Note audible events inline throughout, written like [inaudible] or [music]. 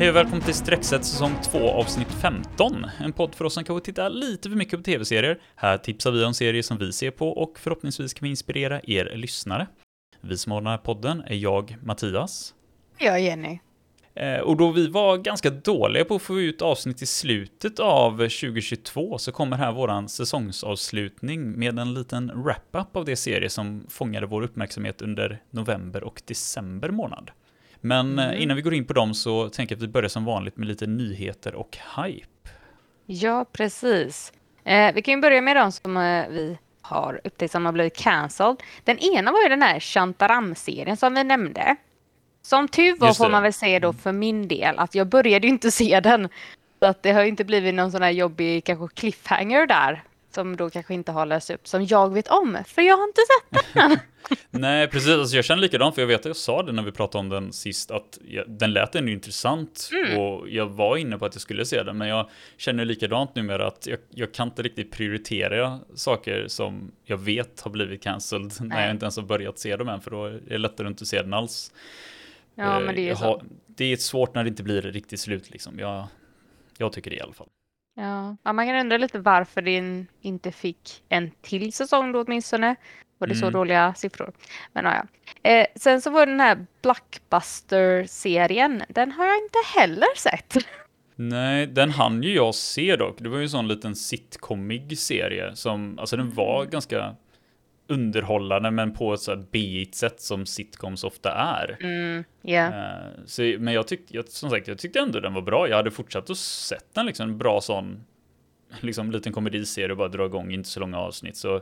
Hej och välkommen till Streckset säsong 2 avsnitt 15. En podd för oss som kanske tittar lite för mycket på tv-serier. Här tipsar vi om serier som vi ser på och förhoppningsvis kan vi inspirera er lyssnare. Vi som har den här podden är jag, Mattias. Jag är Jenny. Eh, Och då vi var ganska dåliga på att få ut avsnitt i slutet av 2022 så kommer här våran säsongsavslutning med en liten wrap-up av de serier som fångade vår uppmärksamhet under november och december månad. Men eh, Mm. innan vi går in på dem så tänker jag att vi börjar som vanligt med lite nyheter och hype. Ja, precis. Eh, vi kan ju börja med de som eh, vi har upptäckt som har blivit cancelled. Den ena var ju den här Shantaram-serien som vi nämnde. Som tur var får man väl säga då för min del att jag började ju inte [laughs] se den. Så att det har ju inte blivit någon sån här jobbig kanske cliffhanger där. Som då kanske inte har löst upp som jag vet om. För jag har inte sett den. [laughs] Nej, precis. Alltså, jag känner likadant, för jag vet att jag sa det när vi pratade om den sist, att jag, den lät ändå intressant Mm. och jag var inne på att jag skulle se den, men jag känner likadant numera att jag, jag kan inte riktigt prioritera saker som jag vet har blivit cancelled [laughs] när jag inte ens har börjat se dem än, för då är det lättare att inte se den alls. Ja, Eh, men det är ju jag så. har- det är svårt när det inte blir riktigt slut liksom. Jag, jag tycker det i alla fall. Ja. ja, man kan undra lite varför den inte fick en till säsong då åtminstone. Var det så Mm. dåliga siffror? Men ja. Eh, sen så var den här Blockbuster-serien. Den har jag inte heller sett. Nej, den hann ju jag se dock. Det var ju en sån liten sitcomig serie som, alltså den var Mm. ganska underhållande men på ett så här B-igt sätt som sitcoms ofta är. Mm. Eh, så, men jag tyckte, jag, som sagt, jag tyckte ändå den var bra. Jag hade fortsatt att sett den liksom, en bra sån, liksom liten komediserie och bara dra igång, inte så långa avsnitt. Så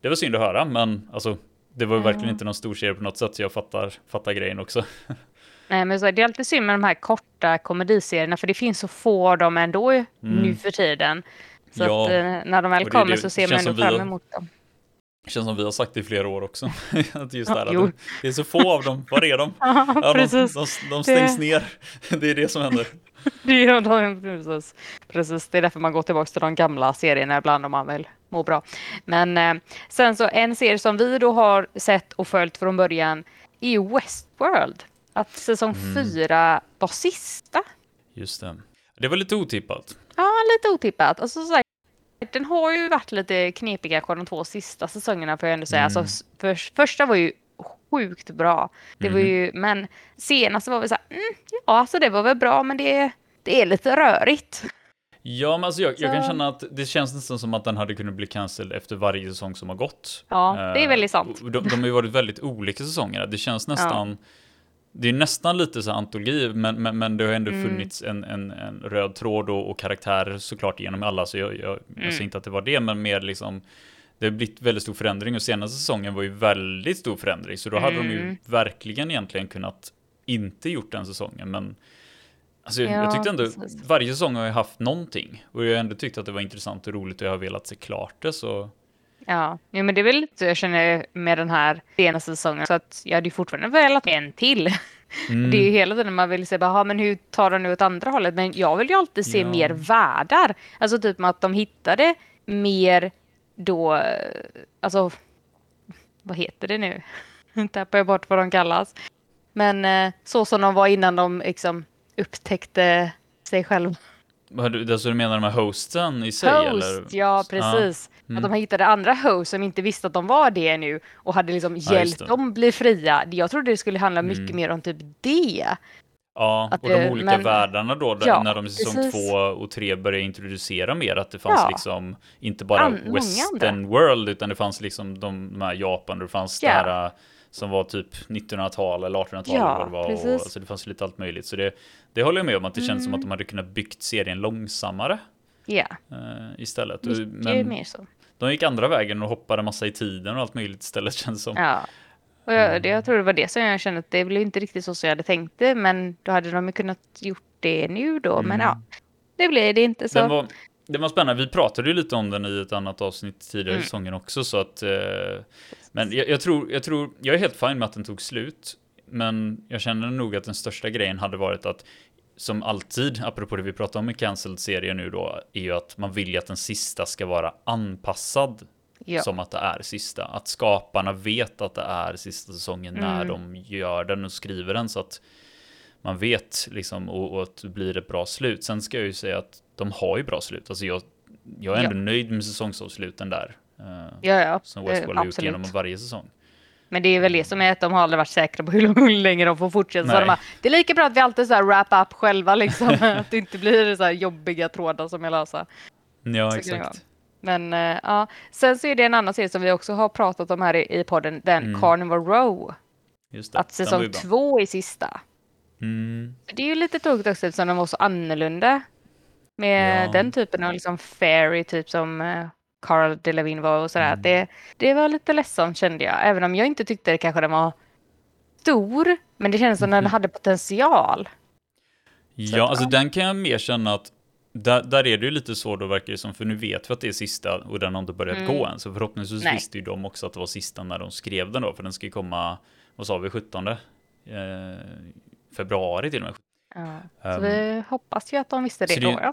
det var synd att höra, men alltså, det var Ja. verkligen inte någon stor serie på något sätt, så jag fattar, fattar grejen också. [laughs] Nej, men så, det är alltid synd med de här korta komediserierna för det finns så få av dem ändå nu för tiden. Så Mm. Ja. att eh, när de väl Och det kommer det- så ser man ändå fram emot dem. Känns som vi har sagt det i flera år också. [laughs] att just Ja, det, att det, är så få av dem, var är de? [laughs] Ja, de, de, de stängs Det- ner. [laughs] Det är det som händer. Det är de, precis. precis, det är därför man går tillbaka till de gamla serierna ibland om man vill må bra. Men eh, sen så en serie som vi då har sett och följt från början är Westworld. Att säsong Mm. fyra var sista. Just det. Det var lite otippat. Ja, lite otippat. Alltså, så här, den har ju varit lite knepig kanske de två sista säsongerna får jag ändå säga. Mm. Alltså, för, första var ju sjukt bra. Det var Mhm. ju, men senaste var väl så här, mm, ja alltså det var väl bra men det, det är lite rörigt. Ja, men alltså jag, jag kan känna att det känns nästan som att den hade kunnat bli cancelled efter varje säsong som har gått. Ja, det är Eh, väldigt sant. De, de har ju varit väldigt olika säsonger. Det känns nästan... Det är nästan lite så här antologi, men, men, men det har ändå Mm. funnits en, en, en röd tråd och, och karaktärer såklart genom alla, så jag, jag, jag Mm. säger inte att det var det, men mer liksom det har blivit väldigt stor förändring och senaste säsongen var ju väldigt stor förändring, så då hade de ju Mm. verkligen egentligen kunnat inte gjort den säsongen, men alltså, Ja, jag tyckte ändå precis. varje säsong har jag haft någonting och jag har ändå tyckt att det var intressant och roligt och jag har velat se klart det, så Ja, jo, men det är väl lite så jag känner med den här senaste säsongen. Så att jag hade ju fortfarande velat en till. [laughs] mm, Det är ju hela tiden man vill se, bara, "Ha, men hur tar de nu åt andra hållet? Men jag vill ju alltid se Ja. mer världar. Alltså typ att de hittade mer då, alltså, vad heter det nu? Nu [laughs] tappar jag bort vad de kallas. Men eh, så som de var innan de liksom upptäckte sig själva. Alltså du menar de här hosten i sig Host, eller? ja precis. Mm. Att de hittade andra hosts som inte visste att de var det nu och hade liksom just hjälpt dem bli fria. Jag trodde det skulle handla mycket Mm. mer om typ det. Ja, Att och de det- olika men- världarna då, där, Ja, när de i säsong precis. två och tre började introducera mer, att det fanns Ja. liksom inte bara An- western world, utan det fanns liksom de, de här Japan, och det fanns Ja. det här som var typ 1900-tal eller 1800-tal Ja, var. Och, precis. alltså, det fanns lite allt möjligt. Så det, det håller jag med om, att det känns som Mm. att de hade kunnat byggt serien långsammare Ja, eh, istället. Mycket Men mer så. de gick andra vägen och hoppade massa i tiden och allt möjligt istället [laughs] känns som. Ja. Och jag, det, jag tror det var det som jag kände att det blev inte riktigt så som jag hade tänkt det. Men då hade de ju kunnat gjort det nu då. Men Mm. ja, det blev det inte så. Den var, den var spännande. Vi pratade ju lite om den i ett annat avsnitt tidigare i Mm. säsongen också. Så att, eh, men jag, jag, tror, jag tror, jag är helt fin med att den tog slut. Men jag känner nog att den största grejen hade varit att som alltid, apropå det vi pratade om i cancelled serier nu då, är ju att man vill ju att den sista ska vara anpassad Ja. som att det är sista. Att skaparna vet att det är sista säsongen när Mm. de gör den och skriver den så att man vet liksom och, och att det blir ett bra slut. Sen ska jag ju säga att de har ju bra slut. Alltså jag, jag är ändå Ja. nöjd med säsongsavsluten där. eh, Ja, ja. som Westworld har gjort genom varje säsong. Men det är väl det som är att de har aldrig varit säkra på [laughs] hur länge de får fortsätta. Så de bara, det är lika bra att vi alltid så här wrap up själva liksom. [laughs] att det inte blir så här jobbiga trådar som jag löser. Ja, Så exakt. Men eh, ja, sen så är det en annan serie som vi också har pratat om här i, i podden, den Mm. Carnival Row. Att säsong två är sista. Mm, Det är ju lite tråkigt också eftersom den var så annorlunda. Med Ja. den typen av liksom fairy, typ som eh, Carl Delevingne var och sådär. Mm. Det, det var lite ledsamt kände jag. Även om jag inte tyckte det kanske den var stor. Men det kändes som Mhm. den hade potential. Ja, att, alltså den kan jag mer känna att där, där är det ju lite så då verkar det som, för nu vet vi att det är sista och den har inte börjat Mm. gå än. Så förhoppningsvis Nej. visste ju de också att det var sista när de skrev den då, för den ska ju komma, vad sa vi, 17 eh, februari till och med. Ja. Ehm, Så vi hoppas ju att de visste det så då. det- Ja.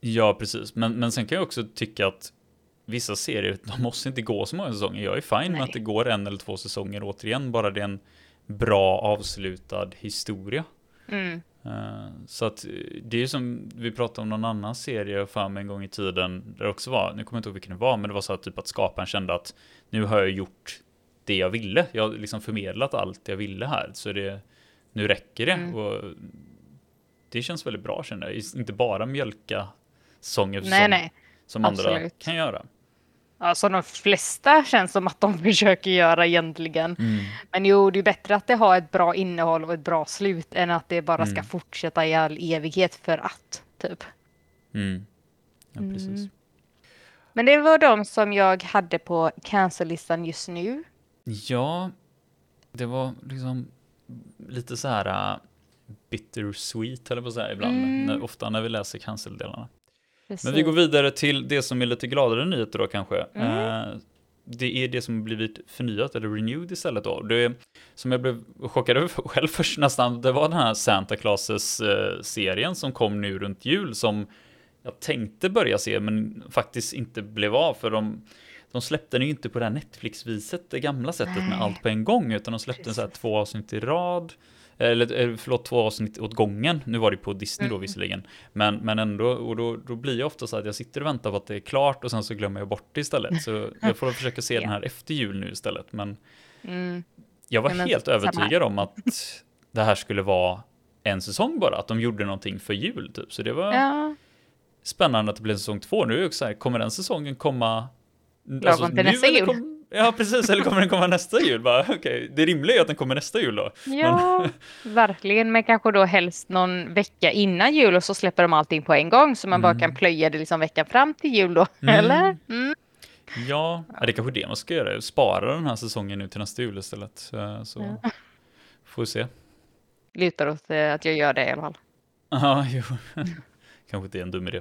Ja, precis. Men, men sen kan jag också tycka att vissa serier, de måste inte gå så många säsonger. Jag är fine med att det går en eller två säsonger återigen, bara det är en bra avslutad historia. Mm. Eh, Så att eh, det är som vi pratade om någon annan serie för mig en gång i tiden, där det också var, nu kommer jag inte ihåg vilken det var, men det var så att typ att skaparen kände att nu har jag gjort det jag ville. Jag har liksom förmedlat allt jag ville här, så det, nu räcker det. Mm. Och det känns väldigt bra känner jag, inte bara mjölka efter Nej, säsong nej. som andra kan göra. Ja, som de flesta känns som att de [laughs] försöker göra egentligen. Mm. Men jo, det är bättre att det har ett bra innehåll och ett bra slut än att det bara ska Mm. fortsätta i all evighet för att, typ. Mm. Ja, precis. Mm. Men det var de som jag hade på cancel-listan just nu. Ja, det var liksom lite så här uh, bittersweet eller på så här ibland, Mm. när, ofta när vi läser cancel-delarna. Men vi går vidare till det som är lite gladare nyheter då kanske. Mm. Eh, det är det som blivit förnyat eller renewed istället då. Det som jag blev chockad över [laughs] själv först nästan, det var den här Santa Clauses eh, serien som kom nu runt jul som jag tänkte börja se men faktiskt inte blev av för de de släppte den ju inte på det här Netflix-viset, det gamla sättet med Nej. allt på en gång, utan de släppte så här Precis. två avsnitt i rad. Eller eh, förlåt, två avsnitt åt gången. Nu var det på Disney då Mm. visserligen. Men, men ändå, och då, då blir jag ofta så att jag sitter och väntar på att det är klart och sen så glömmer jag bort det istället. Så [laughs] jag får försöka se den här efter jul nu istället. Men Mm. jag var men helt övertygad om att det här skulle vara en säsong bara, att de gjorde någonting för jul typ. Så det var Ja, spännande att det blev säsong två. Nu är det också så här, kommer den säsongen komma? Lagom till nästa jul. kom- ja, precis. Eller kommer den komma nästa jul? Bara, [laughs] Okej, det rimliga är att den kommer nästa jul då. ja [laughs] verkligen. Men kanske då helst någon vecka innan jul och så släpper de allting på en gång så man bara Mm. kan plöja det liksom veckan fram till jul då. [laughs] Mm. Eller? Mm. Ja, det är kanske det man ska göra. Spara den här säsongen nu till nästa jul istället. Så, så Ja. får vi se. Lutar åt eh, att jag gör det i alla fall. Ja, jo. kanske inte är en dum idé.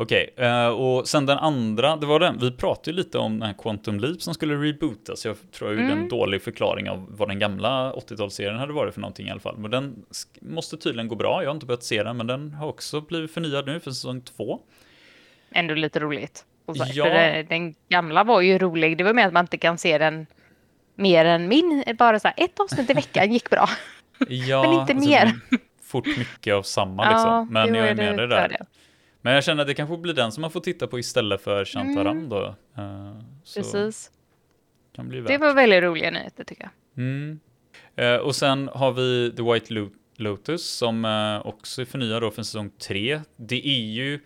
Okej, eh, och sen den andra, det var den, vi pratade ju lite om den här Quantum Leap som skulle rebootas. Jag tror jag gjorde en Mm. dålig förklaring av vad den gamla 80-talsserien hade varit för någonting i alla fall. Men den måste tydligen gå bra, jag har inte börjat se den, men den har också blivit förnyad nu för säsong två. Ändå lite roligt. Ja. För det, den gamla var ju rolig. Det var mer att man inte kan se den mer än min. Bara så här, ett avsnitt i veckan gick bra. [laughs] Ja, Men inte mer. det blir Fort mycket av samma liksom. Men jo, jag är med dig där. det. Men jag känner att det kanske blir den som man får titta på istället för Shantaram Mm. då. Så Precis. Det var väldigt roliga nyheter tycker jag. Mm. Eh, och sen har vi The White Lo- Lotus som eh, också är förnyad då för säsong 3. Det är ju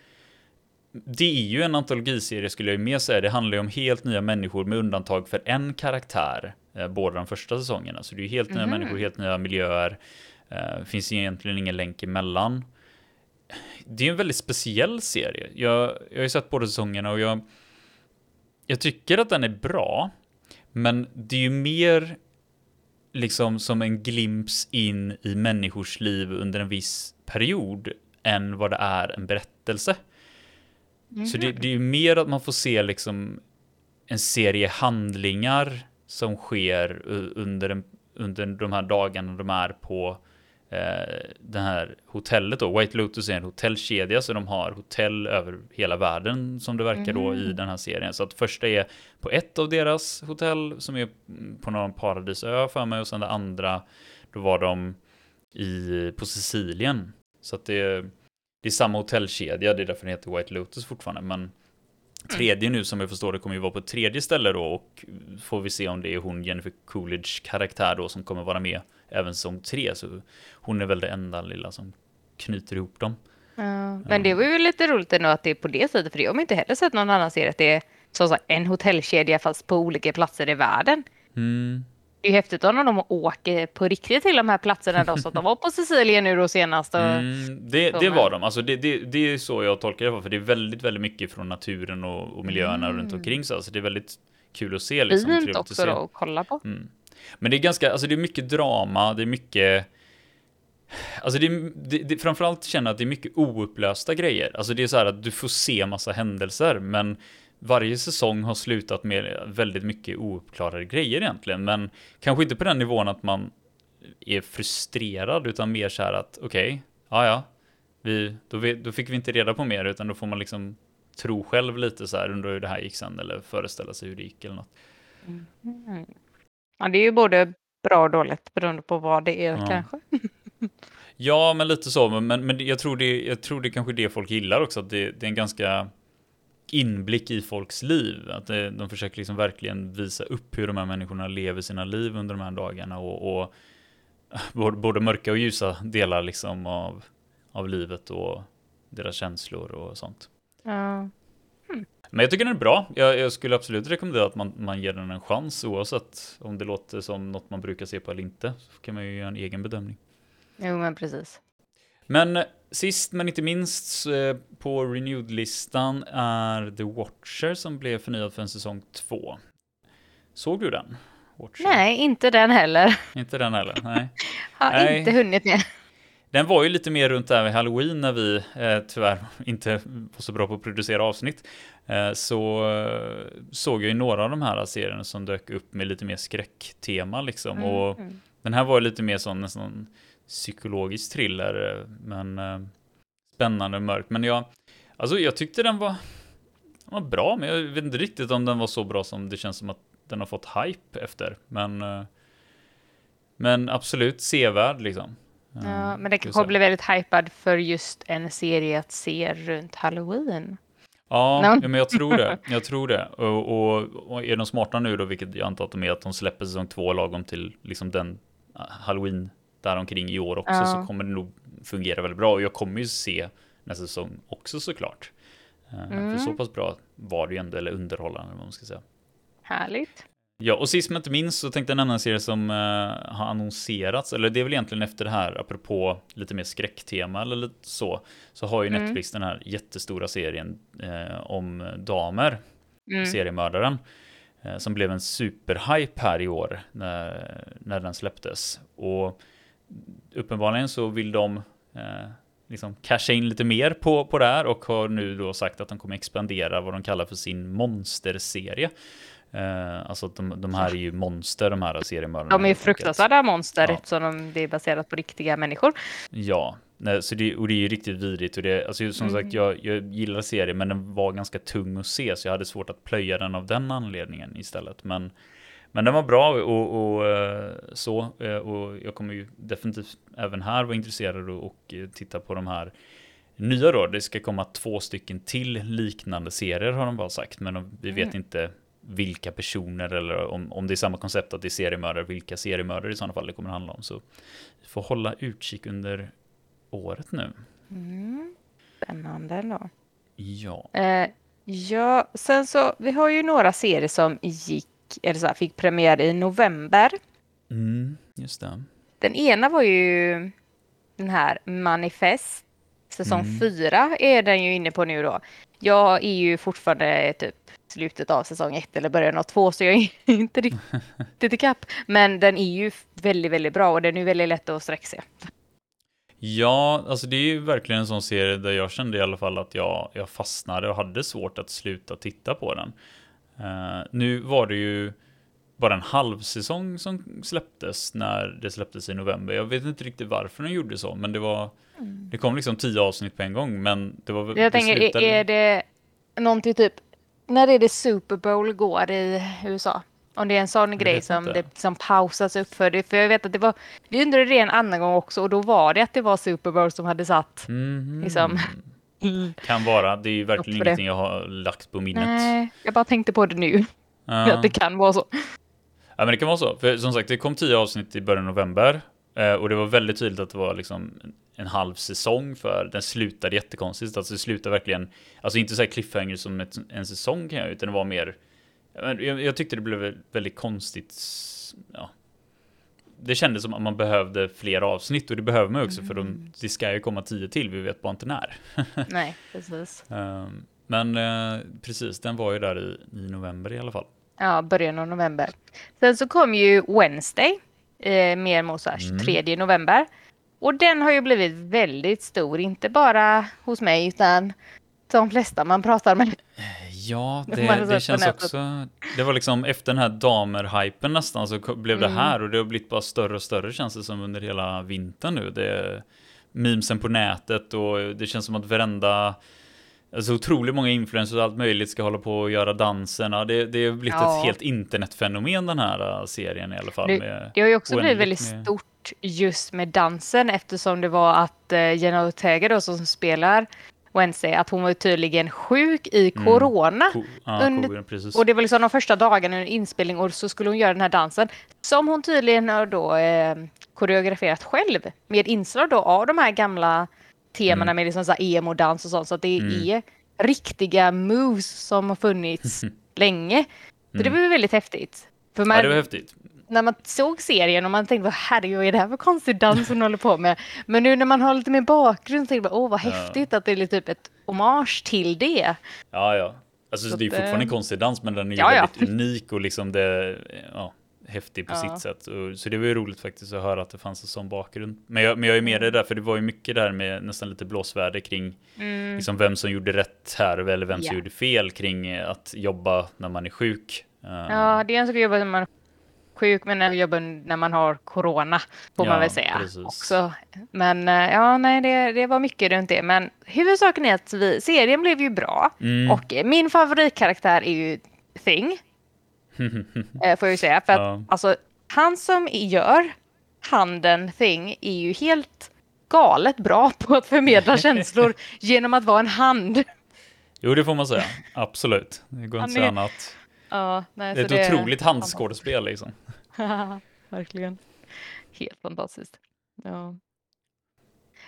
det är ju en antologiserie skulle jag ju mer säga. Det handlar ju om helt nya människor med undantag för en karaktär. Båda de första säsongerna. Så det är ju helt nya Mhm. människor, helt nya miljöer. Finns egentligen ingen länk emellan. Det är en väldigt speciell serie. Jag, jag har ju sett båda säsongerna och jag, jag tycker att den är bra. Men det är ju mer liksom som en glimps in i människors liv under en viss period än vad det är en berättelse. Så det, det är ju mer att man får se liksom en serie handlingar som sker under, en, under de här dagarna de är på det här hotellet då. White Lotus är en hotellkedja så de har hotell över hela världen som det verkar då i den här serien. Så att första är på ett av deras hotell som är på någon paradisö för mig och sen det andra då var de i, på Sicilien. Så att det, det är samma hotellkedja, det är därför den heter White Lotus fortfarande. Men tredje nu som jag förstår det kommer ju vara på ett tredje ställe då och får vi se om det är hon Jennifer Coolidge karaktär då som kommer vara med även säsong tre. Så hon är väl det enda lilla som knyter ihop dem. Ja, men det var ju lite roligt ändå att det är på det sättet, för det har man inte heller sett någon annan serie att det är som sagt en hotellkedja fast på olika platser i världen. Mm. Det är ju häftigt om de åker på riktigt till de här platserna då, så att de var på Sicilien nu då senast. Och... Mm, det, det var de, alltså det, det, det är så jag tolkar det, för det är väldigt, väldigt mycket från naturen och, och miljöerna Mm. runt omkring så, alltså det är väldigt kul att se. Liksom, Fint trevligt att också se. då att kolla på. Mm. Men det är ganska, alltså det är mycket drama, det är mycket Alltså det är, det, det, framförallt känner jag att det är mycket oupplösta grejer. Alltså det är så här att du får se massa händelser, men varje säsong har slutat med väldigt mycket ouppklarade grejer egentligen. Men kanske inte på den nivån att man är frustrerad, utan mer så här att okej, okay, ja ja, vi, då, vi, då fick vi inte reda på mer, utan då får man liksom tro själv lite så här, undrar hur det här gick sen, eller föreställa sig hur det gick eller något. Mm. Ja, det är ju både bra och dåligt beroende på vad det är Ja. kanske. [laughs] Ja, men lite så. Men, men jag, tror det, jag tror det är kanske det folk gillar också. Att det, det är en ganska inblick i folks liv. Att det, de försöker liksom verkligen visa upp hur de här människorna lever sina liv under de här dagarna. Och, och [laughs] både mörka och ljusa delar liksom av, av livet och deras känslor och sånt. Ja. Men jag tycker den är bra. Jag, jag skulle absolut rekommendera att man, man ger den en chans oavsett om det låter som något man brukar se på eller inte. Så kan man ju göra en egen bedömning. Jo, men precis. Men eh, sist men inte minst eh, på renewed-listan är The Watcher som blev förnyad för en säsong två. Såg du den? Watcher? Nej, inte den heller. Inte den heller? Nej. [laughs] Har Nej. inte hunnit med. Den var ju lite mer runt där vid Halloween när vi eh, tyvärr inte var så bra på att producera avsnitt. Eh, så eh, såg jag ju några av de här serierna som dök upp med lite mer skräcktema liksom. Och Mm. Den här var ju lite mer sån nästan psykologisk thriller, eh, men eh, spännande och mörk. Men jag, alltså jag tyckte den var, den var bra, men jag vet inte riktigt om den var så bra som det känns som att den har fått hype efter. Men, eh, men absolut sevärd liksom. Ja, men vi kanske blir väldigt hypad för just en serie att se runt halloween. Ja, No. men jag tror det. [laughs] Jag tror det. Och, och, och är de smarta nu då, vilket jag antar att de är, att de släpper säsong två lagom till liksom den eh, halloween däromkring i år också, Ja. så kommer det nog fungera väldigt bra. Och jag kommer ju se nästa säsong också såklart. Eh, Mm. För så pass bra var det ju ändå, eller underhållande vad man ska säga. Härligt. Ja, och sist men inte minst så tänkte jag nämna en serie som eh, har annonserats, eller det är väl egentligen efter det här, apropå lite mer skräcktema eller lite så, så har ju Mm. Netflix den här jättestora serien eh, om damer, Mm. seriemördaren, eh, som blev en superhype här i år när, när den släpptes. Och uppenbarligen så vill de eh, liksom casha in lite mer på, på det här och har nu då sagt att de kommer expandera vad de kallar för sin monsterserie. Eh, alltså att de, de här är ju monster, de här seriemördarna. De är fruktansvärda monster Ja. eftersom de, det är baserat på riktiga människor. Ja, nej, så det, och det är ju riktigt vidrigt. Och det, alltså, som Mm. sagt, jag, jag gillar serien, men den var ganska tung att se, så jag hade svårt att plöja den av den anledningen istället. Men, men den var bra och, och eh, så, eh, och jag kommer ju definitivt även här vara intresserad och, och eh, titta på de här nya då. Det ska komma två stycken till liknande serier har de bara sagt, men vi vet Mm. inte vilka personer eller om, om det är samma koncept att det är seriemördare, vilka seriemördare i sådana fall det kommer handla om. Så vi får hålla utkik under året nu. Mm. Spännande ändå. Ja. Eh, ja, sen så, vi har ju några serier som gick, eller så här, fick premiär i november. Mm, just det. Den ena var ju den här Manifest. Säsong Mm. fyra är den ju inne på nu då. Jag är ju fortfarande typ slutet av säsong ett eller början av två så jag är [laughs] inte riktigt ikapp. Men den är ju väldigt, väldigt bra och den är väldigt lätt att sträcka sig. Ja, alltså det är ju verkligen en sån serie där jag kände i alla fall att jag, jag fastnade och hade svårt att sluta titta på den. Eh, nu var det ju bara en halv säsong som släpptes när det släpptes i november. Jag vet inte riktigt varför den gjorde så, men det var det kom liksom tio avsnitt på en gång, men det var Jag det tänker, slutade- är det någonting typ, när är det Super Bowl går i USA? Om det är en sån grej som, inte. det, som pausas upp för det. För jag vet att det var, vi undrade det en annan gång också och då var det att det var Super Bowl som hade satt. Mhm. Liksom. [laughs] Kan vara. Det är ju verkligen för det. ingenting jag har lagt på minnet. Nej, jag bara tänkte på det nu. Ja. [laughs] Att det kan vara så. Ja men det kan vara så. För som sagt, det kom tio avsnitt i början av november. eh, Och det var väldigt tydligt att det var liksom en halv säsong för den slutade jättekonstigt. Alltså det slutade verkligen, alltså inte så här cliffhanger som ett, en säsong kan jag, utan det var mer, jag, jag, tyckte det blev väldigt konstigt. Ja. Det kändes som att man behövde fler avsnitt och det behöver man också för de, det ska ju komma tio till, vi vet bara inte när. [laughs] Nej, precis. Ehm, Men eh, precis, den var ju där i, i november i alla fall. Ja, början av november. Sen så kom ju Wednesday, eh, så här Mm. 23 november. Och den har ju blivit väldigt stor, inte bara hos mig utan de flesta man pratar med. Ja, [laughs] Det det, känns också. Det var liksom efter den här damer-hypen nästan så blev det Mm. här och det har blivit bara större och större känns det som under hela vintern nu. Det är memesen på nätet och det känns som att varenda Alltså otroligt många influencers och allt möjligt ska hålla på och göra danserna. Det, det har blivit Ja. ett helt internetfenomen den här äh, serien i alla fall. Det- Det har ju också blivit väldigt med- stort just med dansen eftersom det var att eh, Jenna Ortega då som spelar Wednesday, att hon var tydligen sjuk i Mm. corona. ko- ja, under- precis. Och det var liksom de första dagarna under inspelning och så skulle hon göra den här dansen som hon tydligen har då eh, koreograferat själv med inslag då av de här gamla temana Mm. med liksom så emo-dans och sånt så att det Mm. är riktiga moves som har funnits [laughs] länge. Så det Mm. var väldigt häftigt. För man, Ja, det var häftigt. När man såg serien och man tänkte vad herregud vad är det här för konstig dans hon håller på med. Men nu när man har lite mer bakgrund så tänkte man åh vad Ja. häftigt att det är typ ett hommage till det. Ja, ja. Alltså Så det är fortfarande en eh, konstig dans, men den är ju ja, ja. väldigt unik och liksom det, ja, häftig på Ja. sitt sätt. Och, så det var ju roligt faktiskt att höra att det fanns en sån bakgrund. Men jag, men jag är med dig där, för det var ju mycket där med nästan lite blåsväder kring Mm. liksom vem som gjorde rätt här eller vem som Ja. gjorde fel kring att jobba när man är sjuk. Eh, Ja, det är en sak att jobba när man är sjuk, men att jobba när man har corona, får Ja, man väl säga precis. också. Men eh, ja, nej, det, det var mycket runt det. Men huvudsaken är att vi, serien blev ju bra. Mm. Och eh, min favoritkaraktär är ju Thing, [laughs] eh, får jag ju säga. För att Ja. alltså, han som gör handen Thing är ju helt galet bra [laughs] på att förmedla känslor [laughs] genom att vara en hand. Jo, det får man säga. Absolut. Det går inte att säga annat. Ja, nej, Det är ett otroligt handskådespel liksom. [laughs] Verkligen. Helt fantastiskt. Ja.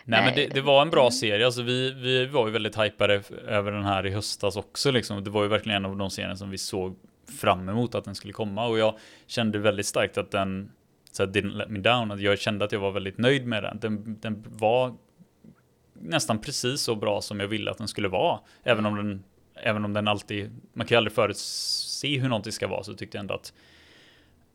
Nej, men Nej. det, det var en bra serie. Alltså, vi, vi var ju väldigt hypade över den här i höstas också. Liksom. Det var ju verkligen en av de serierna som vi såg fram emot att den skulle komma. Och jag kände väldigt starkt att den så här, didn't let me down. Jag kände att jag var väldigt nöjd med den. Den, den var nästan precis så bra som jag ville att den skulle vara. Även om den, även om den alltid, man kan ju aldrig förutse hur någonting ska vara, så tyckte jag ändå att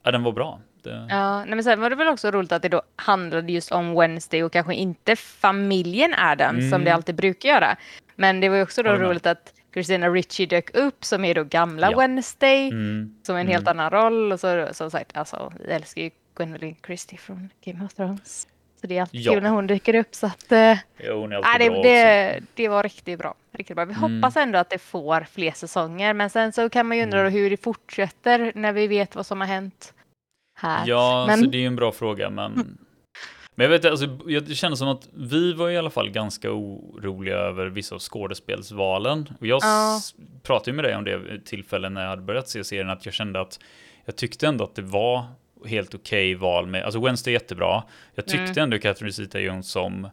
ja, den var bra. Det, Ja, nej, men sen var det väl också roligt att det då handlade just om Wednesday och kanske inte familjen Adams som Mm. det alltid brukar göra. Men det var ju också då roligt att Christina Ritchie dök upp som är då gamla Ja. Wednesday Mm, som är en mm. helt annan roll och så som sagt alltså vi älskar ju Gwendolyn Christie från Game of Thrones. Så det är alltid Ja. kul när hon dyker upp så att eh, Jo, Nej, det, det, det var riktigt bra. Riktigt bra. Vi Mm. hoppas ändå att det får fler säsonger, men sen så kan man ju undra Mm. hur det fortsätter när vi vet vad som har hänt här. Ja, Men- så det är ju en bra fråga, men... Men jag vet alltså, jag- kändes som att vi var i alla fall ganska oroliga över vissa av skådespelsvalen. Och jag Ja. pratade ju med dig om det vid tillfällen när jag hade börjat se serien, att jag kände att jag tyckte ändå att det var helt okej val med, alltså Wednesday är jättebra. Jag tyckte Mm. ändå Catherine Zeta-Jones som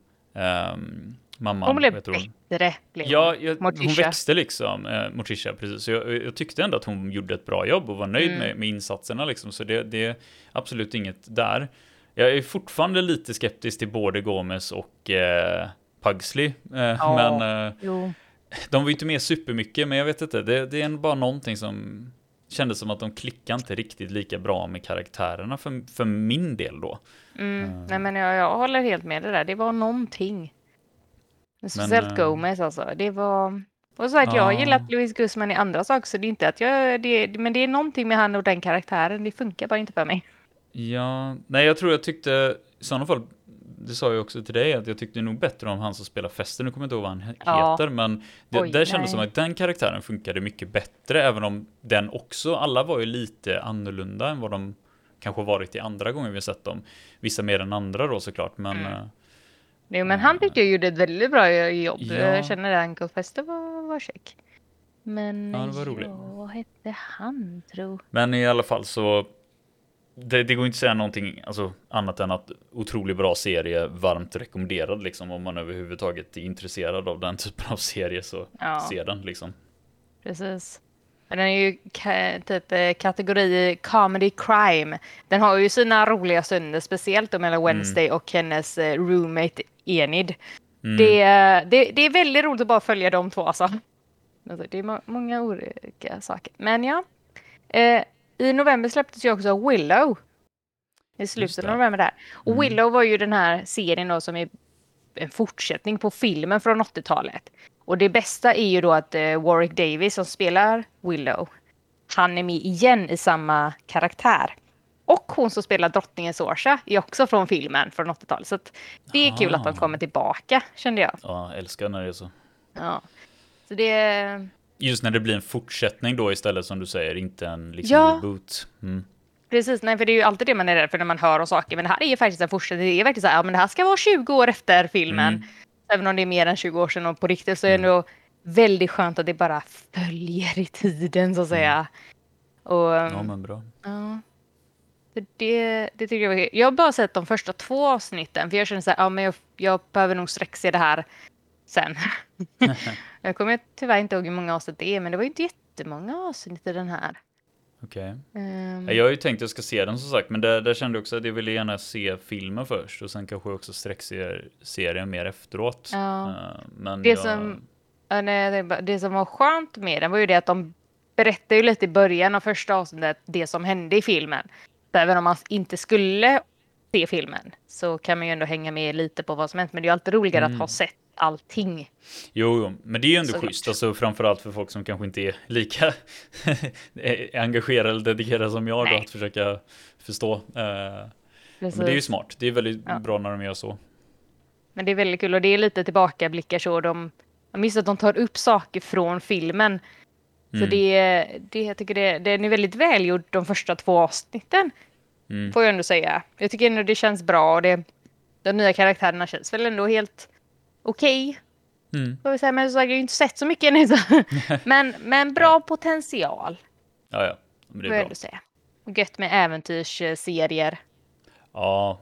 um, mamman. hon blev vet hon? bättre. Blev Ja, jag, hon växte liksom, eh, Morticia, precis. Så jag, jag tyckte ändå att hon gjorde ett bra jobb och var nöjd Mm. med, med insatserna liksom. Så det, det är absolut inget där. Jag är fortfarande lite skeptisk till både Gomez och eh, Pugsley. Eh, Ja. Men eh, de var ju inte med supermycket, men jag vet inte. Det, det är bara någonting som kändes som att de klickar inte riktigt lika bra med karaktärerna för, för min del då. Mm. Nej, men jag, jag håller helt med det där. Det var någonting. Speciellt eh, Gomez alltså. Det var... Och så att jag har Ja. gillat Louise Guzman i andra saker, så det är inte att jag... Det, men det är någonting med han och den karaktären. Det funkar bara inte för mig. Ja, nej jag tror jag tyckte i sådana fall det sa jag också till dig, att jag tyckte nog bättre om han som spelar Fester, nu kommer jag inte ihåg vad han he- Ja. heter, men det, Oj, där kändes nej. som att den karaktären funkade mycket bättre, även om den också, alla var ju lite annorlunda än vad de kanske varit i andra gånger vi har sett dem. Vissa mer än andra då såklart, men Mm. eh, Jo, men han tyckte jag gjorde ett väldigt bra jobb. Ja. Jag känner att Uncle Fester var, var check. Men Ja, det var roligt. ja, vad hette han tro? Men i alla fall så det, det går inte att säga någonting alltså, annat än att otroligt bra serie, varmt rekommenderad liksom om man överhuvudtaget är intresserad av den [laughs] typen av serie så Ja. se den liksom. Precis. Den är ju ka- typ eh, kategori comedy crime. Den har ju sina roliga stunder, speciellt då mellan Wednesday och hennes eh, roommate Enid. Mm. Det, är- det, det är väldigt roligt att bara följa de två alltså. Alltså, Det är må- många olika saker. Men ja. Eh, I november släpptes ju också Willow. I slutet det. av november där. Och Mm. Willow var ju den här serien då som är en fortsättning på filmen från 80-talet. Och det bästa är ju då att eh, Warwick Davis som spelar Willow, han är med igen i samma karaktär. Och hon som spelar drottningen Sorsa är också från filmen från 80-talet. Så det är kul att de Ah. kommer tillbaka, kände jag. Ja, jag älskar när det är så. Ja. Så det... Just när det blir en fortsättning då istället som du säger, inte en liksom Ja. reboot. Mm. Precis, nej, för det är ju alltid det man är rädd för när man hör om saker. Men det här är ju faktiskt en fortsättning. Det är verkligen så här, ja, men det här ska vara 20 år efter filmen. Mm. Även om det är mer än 20 år sedan och på riktigt så är det Mm. ändå väldigt skönt att det bara följer i tiden så att säga. Och, Mm. Ja, men bra. ja. Det, det tycker jag var. Jag har bara sett de första två avsnitten för jag känner så här, ja men jag, jag behöver nog sträckse det här sen. [laughs] [laughs] jag kommer tyvärr inte ihåg hur många avsnitt det är men det var ju inte jättemånga avsnitt i den här. Okej. Ehm, Ja, Jag har ju tänkt att jag ska se den som sagt, men där, där kände jag också att jag ville gärna se filmen först och sen kanske också serien mer efteråt. Ja. Eh, Men Det jag, som- Ja, nej, det som var skönt med den var ju det att de berättade ju lite i början av första avsnittet det som hände i filmen. Så även om man inte skulle se filmen så kan man ju ändå hänga med lite på vad som hänt. Men det är ju alltid roligare Mm. att ha sett allting. Jo, jo, men det är ju ändå Såklart. schysst, alltså framförallt för folk som kanske inte är lika [laughs] engagerade eller dedikerade som jag då, att försöka förstå. Eh, Men det är ju smart, det är väldigt Ja. bra när de gör så. Men det är väldigt kul och det är lite tillbakablickar så. De, jag minns att de tar upp saker från filmen. Så Mm. det, det, jag tycker det, den är väldigt välgjord de första två avsnitten. Mm. Får jag ändå säga. Jag tycker ändå det känns bra och det, de nya karaktärerna känns väl ändå helt okej. Mm. Får vi säga, men så jag har ju inte sett så mycket ännu. så- [laughs] men, men bra potential, Ja, ja, men det är jag bra. säga. Och gött med äventyrsserier. Ja,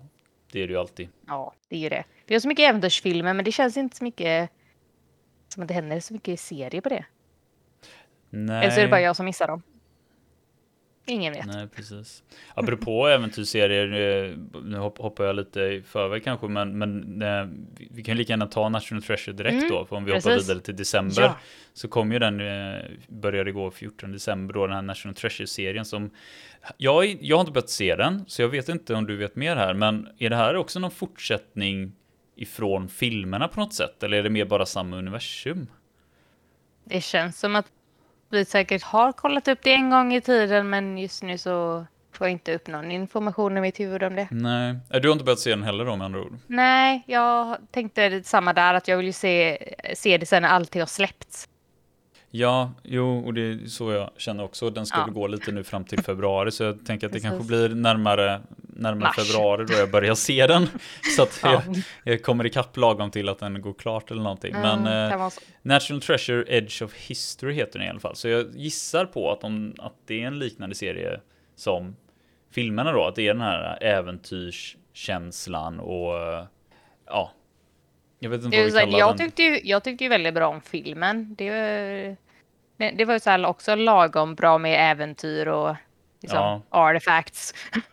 det är det ju alltid. Ja, det är ju det. Vi har så mycket äventyrsfilmer, men det känns inte så mycket som att det händer så mycket serier på det. Nej. Eller så är det bara jag som missar dem. Ingen vet. Nej, precis. Apropå äventyrsserier, eh, nu hopp- hoppar jag lite i förväg kanske, men, men eh, vi- kan lika gärna ta National Treasure direkt Mm, då, för om vi hoppar precis. vidare till december. Ja. Så kom ju den, eh, började gå 14 december då, den här National Treasure-serien som jag, jag har inte börjat se den, så jag vet inte om du vet mer här, men är det här också någon fortsättning ifrån filmerna på något sätt, eller är det mer bara samma universum? Det känns som att vi säkert har kollat upp det en gång i tiden, men just nu så får jag inte upp någon information i mitt huvud om det. Nej, Eh, du har inte börjat se den heller då med andra ord? Nej, jag tänkte samma där, att jag vill ju se, se det sen när allting har släppts. Ja, jo, och det är så jag känner också. Den ska Ja. gå lite nu fram till februari, så jag tänker att det Precis. kanske blir närmare, närmare Mars. februari då jag börjar se den. Så att Ja. jag, jag kommer ikapp lagom till att den går klart eller någonting. Men Mm, eh, vara så. National Treasure Edge of History heter den i alla fall. Så jag gissar på att, de, att det är en liknande serie som filmerna då. Att det är den här äventyrskänslan och eh, ja. Jag vet inte vad jag, tyckte ju, jag tyckte ju väldigt bra om filmen. Det, var- det, var ju så här också lagom bra med äventyr och liksom, Ja. artifacts. [laughs]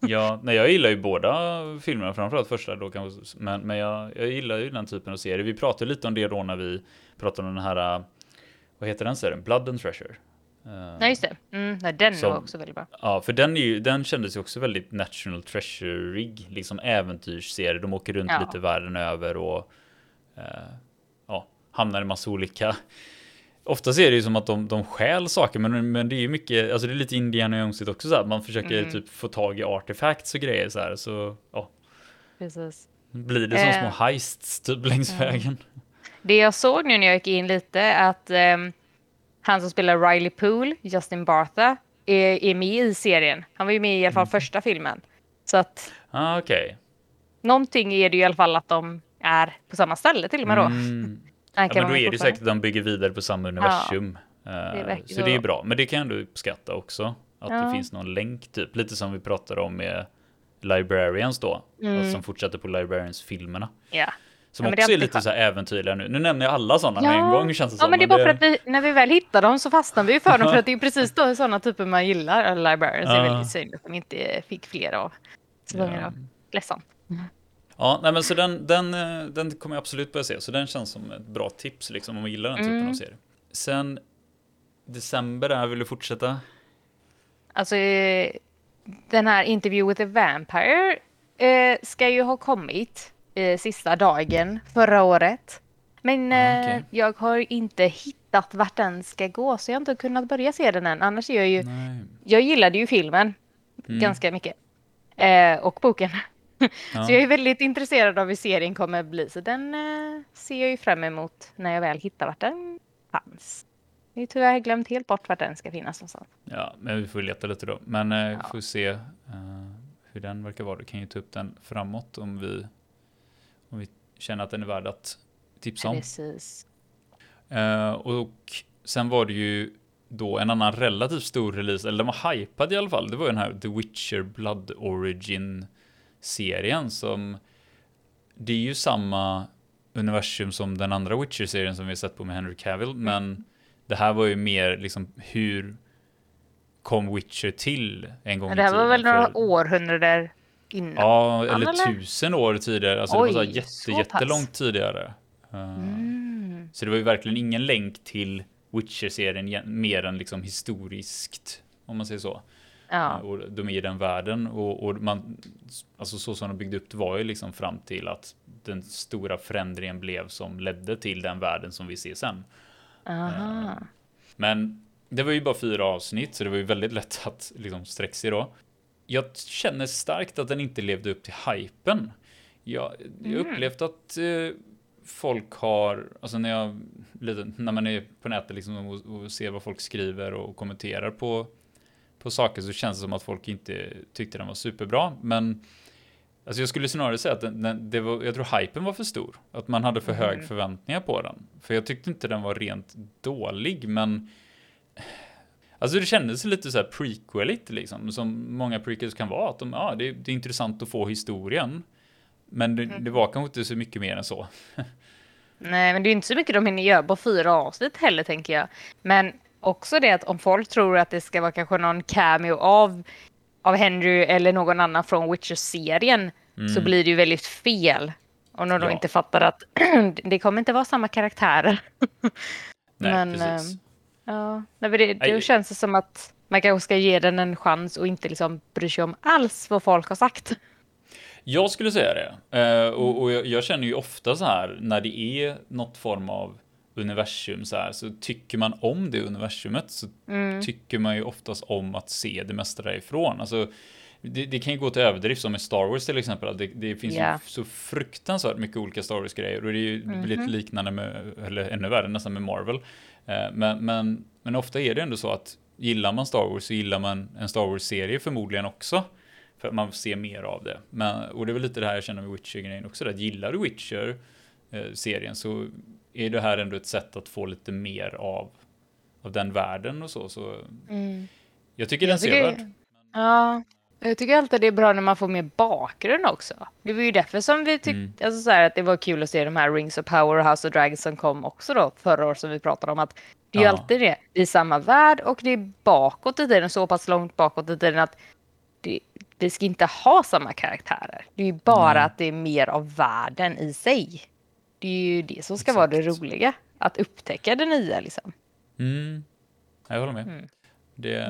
Ja, nej, jag gillar ju båda filmerna, framförallt första då kanske, men, men jag, jag gillar ju den typen av serie. Vi pratade lite om det då när vi pratade om den här, vad heter den serien? Blood and Treasure. Nej, just det. Mm, nej, den Som- var också väldigt bra. Ja, för den, är ju, den kändes ju också väldigt National Treasure-rig, liksom äventyrsserie. De åker runt Ja. lite världen över och eh, ja, hamnar i massa olika Oftast är det ju som att de, de stjäl saker, men, men det är ju mycket, alltså det är lite Indiana Jonesigt också så här. Man försöker Mm. typ få tag i artefacts och grejer så här, så ja. Precis. Blir det som Eh. små heists typ längs vägen? Det jag såg nu när jag gick in lite att ehm, han som spelar Riley Poole, Justin Bartha, är, är med i serien. Han var ju med i alla fall första filmen. Så att Ah, okej. någonting är det ju i alla fall att de är på samma ställe till och med då. Mm. Ja, men då är det säkert att de bygger vidare på samma universum. Eh, verkar så det är så. bra. Men det kan jag ändå uppskatta också. Att det Ja. finns någon länk typ. Lite som vi pratade om med Librarians då. Alltså, som fortsätter på Librarians-filmerna. Ja. Som Mm. Ja, det är också är lite så här äventyrliga nu. Nu nämner jag alla sådana med en gång känns det ja, som. men det är bara för att vi, när vi väl hittar dem så fastnar vi ju för dem [laughs] för att det är precis då sådana typer man gillar. Librarians är Ja. väldigt synd att de inte fick fler av säsonger Ja. Ledsamt. Ja, nej, men så den, den, eh, den kommer jag absolut börja se. Så den känns som ett bra tips liksom om man gillar den typen Mm. av serie. Sen december där, vill du fortsätta? Alltså eh, den här Interview with a Vampire eh, ska ju ha kommit eh, sista dagen förra året. Men Ah, eh, okej. jag har inte hittat vart den ska gå så jag har inte kunnat börja se den än. Annars är jag ju, Nej. jag gillade ju filmen Mm. ganska mycket. Eh, och boken. Ja. Så jag är väldigt intresserad av hur serien kommer bli. Så den eh, ser jag ju fram emot när jag väl hittar vart den fanns. Jag har tyvärr glömt helt bort vart den ska finnas någonstans. Ja, men vi får leta lite då. Men eh, Ja. får se eh, hur den verkar vara. Du kan ju ta upp den framåt om vi, om vi känner att den är värd att tipsa om. Precis. Eh, och sen var det ju då en annan relativt stor release, eller den var hypad i alla fall. Det var ju den här The Witcher Blood Origin-serien som det är ju samma universum som den andra Witcher-serien som vi har sett på med Henry Cavill, men det här var ju mer liksom hur kom Witcher till en gång i det här tiden? var väl några För- århundraden innan? Ja, eller eller? tusen år tidigare. Alltså det var så Oj, jätte, så pass. jättelångt tidigare. Eh, Mm. Så det var ju verkligen ingen länk till Witcher-serien mer än liksom historiskt, om man säger så. Ja. Eh, Och de är i den världen och, och man, alltså så som de byggde upp det var ju liksom fram till att den stora förändringen blev som ledde till den världen som vi ser sen. Aha. Men det var ju bara fyra avsnitt, så det var ju väldigt lätt att liksom sträcka sig då. Jag känner starkt att den inte levde upp till hypen. Jag, jag har Mm. upplevt att eh, folk har, alltså när jag, när man är på nätet liksom och, och ser vad folk skriver och kommenterar på, på saker så känns det som att folk inte tyckte den var superbra. Men alltså jag skulle snarare säga att den, den, det var, jag tror hypen var för stor. Att man hade för hög Mm. förväntningar på den. För jag tyckte inte den var rent dålig, men Alltså det kändes lite så här prequeligt liksom, som många prequels kan vara. Att de, ja, det, det är intressant att få historien. Men det, Mm. det var kanske inte så mycket mer än så. [laughs] Nej, men det är inte så mycket de hinner göra på fyra avsnitt heller, tänker jag. Men också det att om folk tror att det ska vara kanske någon cameo av, av Henry eller någon annan från Witcher-serien så blir det ju väldigt fel. När de Mm. Ja. inte fattar att [clears throat] det kommer inte vara samma karaktärer. [laughs] Nej, Men, precis. ehm, Ja, nej, men det, då Nej. känns det som att man kanske ska ge den en chans och inte liksom bry sig om alls vad folk har sagt. Jag skulle säga det. Eh, och och jag, jag känner ju ofta så här när det är något form av universum så här så tycker man om det universumet så tycker man ju oftast om att se det mesta därifrån. Alltså, det, det kan ju gå till överdrift som med Star Wars till exempel. att Det, det finns ju så fruktansvärt mycket olika Star Wars-grejer och det är ju lite liknande med, eller ännu värre nästan med Marvel. Eh, men, men, men ofta är det ändå så att gillar man Star Wars så gillar man en Star Wars-serie förmodligen också. För att man ser mer av det. Men, och det är väl lite det här jag känner med Witcher-grejen också. Att gillar du Witcher-serien så är det här ändå ett sätt att få lite mer av, av den världen och så. så jag tycker den Jag ser tycker- värd. Ja, jag tycker alltid det är bra när man får mer bakgrund också. Det var ju därför som vi tyckte Mm. alltså så här, att det var kul att se de här Rings of Power och House of Dragons som kom också då förra året som vi pratade om. att Det är ju Ja. alltid det. Är samma värld och det är bakåt i tiden, så pass långt bakåt i tiden att det, det ska inte ha samma karaktärer. Det är ju bara Nej. att det är mer av världen i sig. Det är ju det som ska vara det Exakt. roliga. Att upptäcka det nya liksom. Mm. Jag håller med. Mm. Det,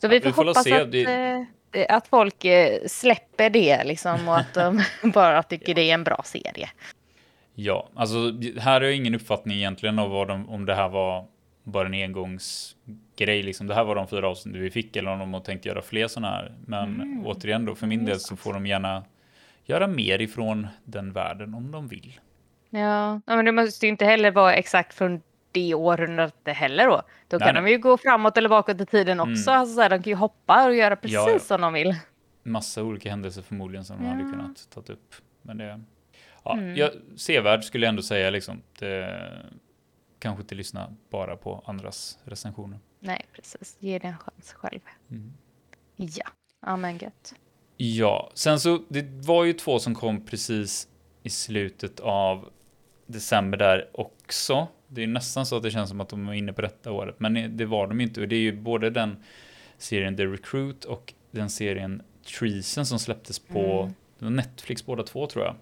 Så vi Ja, får, vi får hoppas se. att, Det- eh, att folk eh, släpper det liksom och att de [laughs] [laughs] bara tycker det är en bra serie. Ja, alltså här har jag ingen uppfattning egentligen av de, om det här var bara en engångsgrej. Liksom. Det här var de fyra avsnitt vi fick eller om de har tänkt göra fler sådana här. Men Mm, återigen då, för min del så får de gärna göra mer ifrån den världen om de vill. Ja, men det måste ju inte heller vara exakt från det århundradet heller då. Då Nej, kan nej. de ju gå framåt eller bakåt i tiden också. Mm. Alltså, så här, de kan ju hoppa och göra precis Ja, ja. som de vill. Massa olika händelser förmodligen som de hade kunnat ta upp. Men det, ja, Mm. jag, sevärd skulle jag ändå säga liksom. Det, kanske inte lyssna bara på andras recensioner. Nej, precis. Ge det en chans själv. Mm. Ja, ja men gött. Ja, sen så det var ju två som kom precis i slutet av december där också. Det är nästan så att det känns som att de var inne på detta året, men det var de inte. Och det är ju både den serien The Recruit och den serien Treason som släpptes på Mm. Netflix båda två tror jag.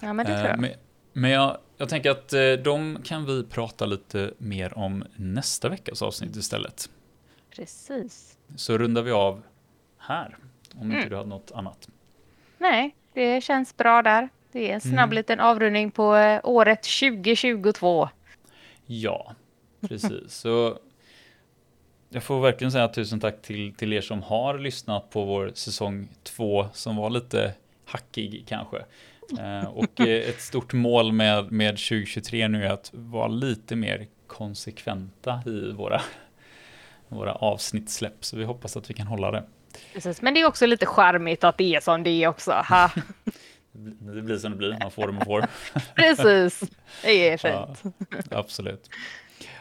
Ja, men det Eh, tror jag. Men, men jag, jag tänker att eh, de kan vi prata lite mer om nästa veckas avsnitt istället. Precis. Så rundar vi av här, om inte Mm. du hade något annat. Nej, det känns bra där. Det är en snabb Mm. liten avrundning på eh, året 2022. Ja, precis. Så jag får verkligen säga tusen tack till, till er som har lyssnat på vår säsong två som var lite hackig kanske. Eh, och eh, ett stort mål med, med 2023 nu är att vara lite mer konsekventa i våra, våra avsnittssläpp. Så vi hoppas att vi kan hålla det. Precis. Men det är också lite charmigt att det är som det är också. Ha. [laughs] Det blir- som det blir, man får det man får. [laughs] Precis. Det är Ja, fint. absolut.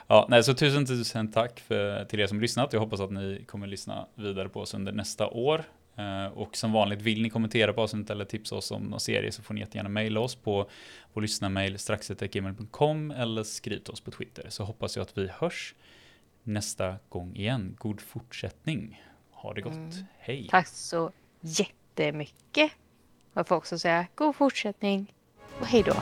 Ja, nej, så tusen tusen tack för, till er som lyssnat. Jag hoppas att ni kommer lyssna vidare på oss under nästa år. Eh, och som vanligt, vill ni kommentera på avsnittet eller tipsa oss om någon serie så får ni jättegärna mejla oss på vår lyssnarmail strax.gmail.com eller skriv till oss på Twitter. Så hoppas jag att vi hörs nästa gång igen. God fortsättning. Ha det gott. Mm. Hej. Tack så jättemycket. Jag får också säga god fortsättning och hej då.